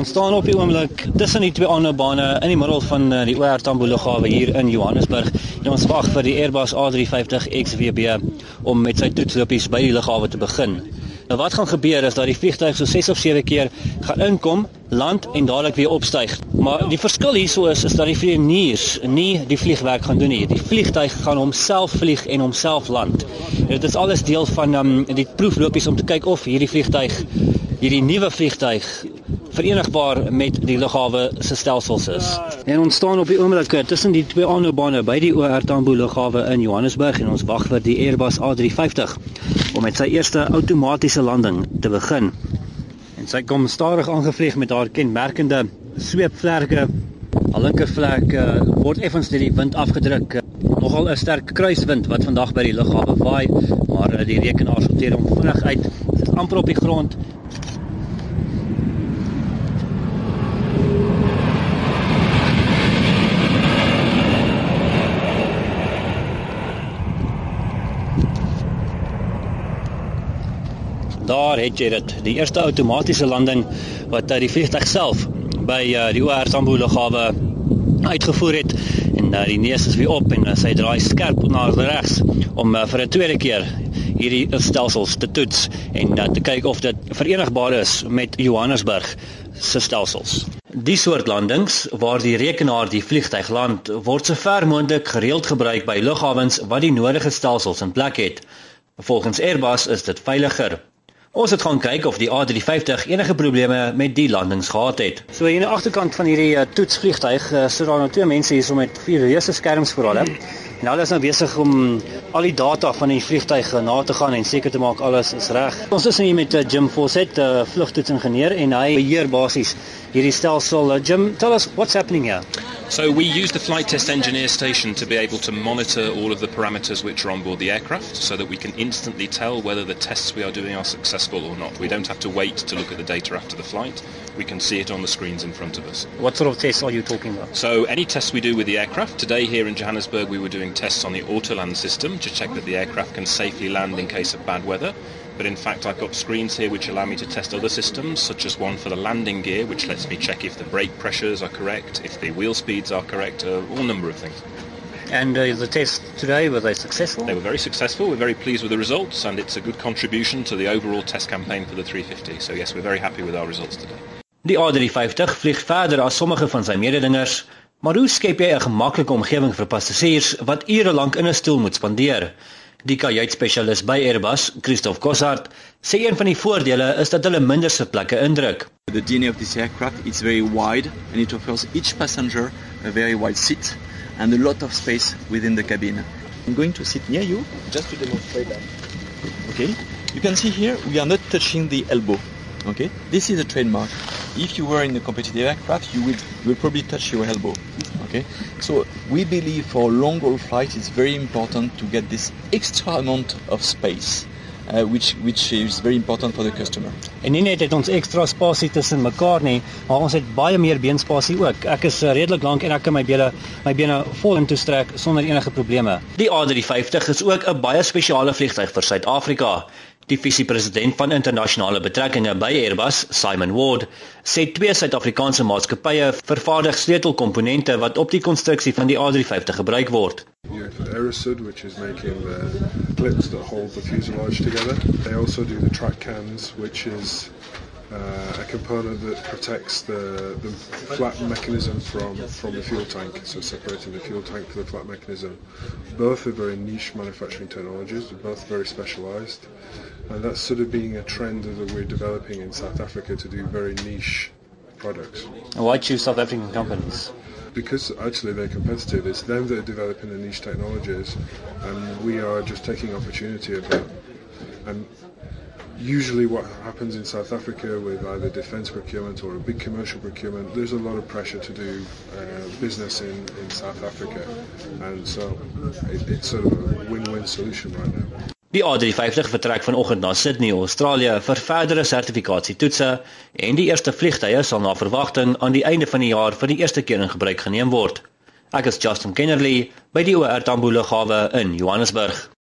Ons staan op die oomblik tussen die twee ander bane in die middel van eh, die OR Tambo lughawe hier in Johannesburg. En ons wag vir die Airbus A350 XWB om met sy toetslopies by die lughawe te begin. Nou wat gaan gebeur is dat die vliegtuig so 6 of 7 keer gaan inkom, land en dadelik weer opstyg. Maar die verskil hierso is is dat die vlieëniers nie die vliegwerk gaan doen nie. Die vliegtuig gaan homself vlieg en homself land. Dit is alles deel van um, die proeflopies om te kyk of hierdie vliegtuig hierdie nuwe vliegtuig verenigbaar met die lughawe se stelsels is. En ons staan op die oomblik tussen die twee aanloopbane by die OR Tambo lughawe in Johannesburg en ons wag vir die Airbus A350 om met sy eerste outomatiese landing te begin. En sy kom stadig aangevlieg met haar kenmerkende sweepvlerke. Haar linkervlek uh, word effens deur die wind afgedruk. Nogal 'n sterk kruiswind wat vandag by die lughawe waai, maar uh, die rekenaar sorteer hom vinnig uit. Dit is amper op die grond Daar het jy dit. Die eerste outomatiese landing wat uit die vliegtuig self by uh, die OR Tambo lughawe uitgevoer het en uh, die neus is weer op en uh, sy draai skerp na regs om uh, vir 'n tweede keer hierdie stelsels te toets en uh, te kyk of dit verenigbaar is met Johannesburg se stelsels. Die soort landings waar die rekenaar die vliegtuig land word so ver moontlik gereeld gebruik by lughawens wat die nodige stelsels in plek het. Volgens Airbus is dit veiliger. Ons het gaan kyk of die A350 enige probleme met die landings gehad het. So hier aan die agterkant van hierdie uh, toetsvliegtuig uh, sit daar nou twee mense hier so met vier reuse skerms voor hulle. En hulle is nou besig om al die data van die vliegtuig na te gaan en seker te maak alles is reg. Ons is hier met uh, Jim Fawcett, 'n uh, vlugtoetsingenieur en hy beheer basies hierdie stelsel. Jim, tell us what's happening here. So we use the flight test engineer station to be able to monitor all of the parameters which are on board the aircraft so that we can instantly tell whether the tests we are doing are successful or not. We don't have to wait to look at the data after the flight. We can see it on the screens in front of us. What sort of tests are you talking about? So any tests we do with the aircraft, today here in Johannesburg we were doing tests on the Autoland system to check that the aircraft can safely land in case of bad weather. But in fact, I've got screens here which allow me to test other systems, such as one for the landing gear, which lets me check if the brake pressures are correct, if the wheel speeds are correct, uh, all number of things. And uh, the tests today were they successful? They were very successful. We're very pleased with the results, and it's a good contribution to the overall test campaign for the 350. So yes, we're very happy with our results today. Die A350 vlieg verder as sommige van sy mededingers, maar hoe skep jy 'n gemaklike omgewing vir passasiers wat ure lank in 'n stoel moet spandeer? Die kajuitspesialis by Airbus, Christoph Kossart, sê een van die voordele is dat hulle minder sitplekke indruk. The DNA of this aircraft is very wide and it offers each passenger a very wide seat and a lot of space within the cabin. I'm going to sit near you just to demonstrate that. Okay? You can see here we are not touching the elbow. Okay? This is a trademark. If you were in a competitive aircraft, you would you would probably touch your elbow. Okay, so we believe for long haul flight it's very important to get this extra amount of space. Uh, which which is very important for the customer. En nie net het ons ekstra spasie tussen mekaar nie, maar ons het baie meer beenspasie ook. Ek is uh, redelik lank en ek kan my bene my bene vol in toestrek sonder enige probleme. Die A350 is ook 'n baie spesiale vliegtuig vir Suid-Afrika. Die visiepresident van internasionale betrekkinge by Airbus, Simon Ward, sê twee Suid-Afrikaanse maatskappye vervaardig sleutelkomponente wat op die konstruksie van die A350 gebruik word. Aerosud, which is making the clips that hold the fuselage together. They also do the track cams, which is uh, a component that protects the, the flat mechanism from, from the fuel tank, so separating the fuel tank from the flat mechanism. Both are very niche manufacturing technologies, they're both very specialized, and that's sort of being a trend that we're developing in South Africa to do very niche products. And why choose South African companies? Because actually they're competitive. It's them that are developing the niche technologies, and we are just taking opportunity of that. And usually what happens in South Africa with either defence procurement or a big commercial procurement, there's a lot of pressure to do uh, business in, in South Africa. And so it, it's sort of a win-win solution right now. Die A350 vertrek vanoggend na Sydney, Australië vir verdere sertifikasietoetse en die eerste vliegtye sal na verwagting aan die einde van die jaar vir die eerste keer in gebruik geneem word. Ek is Justin Kennerly by die OR Tambo lughawe in Johannesburg.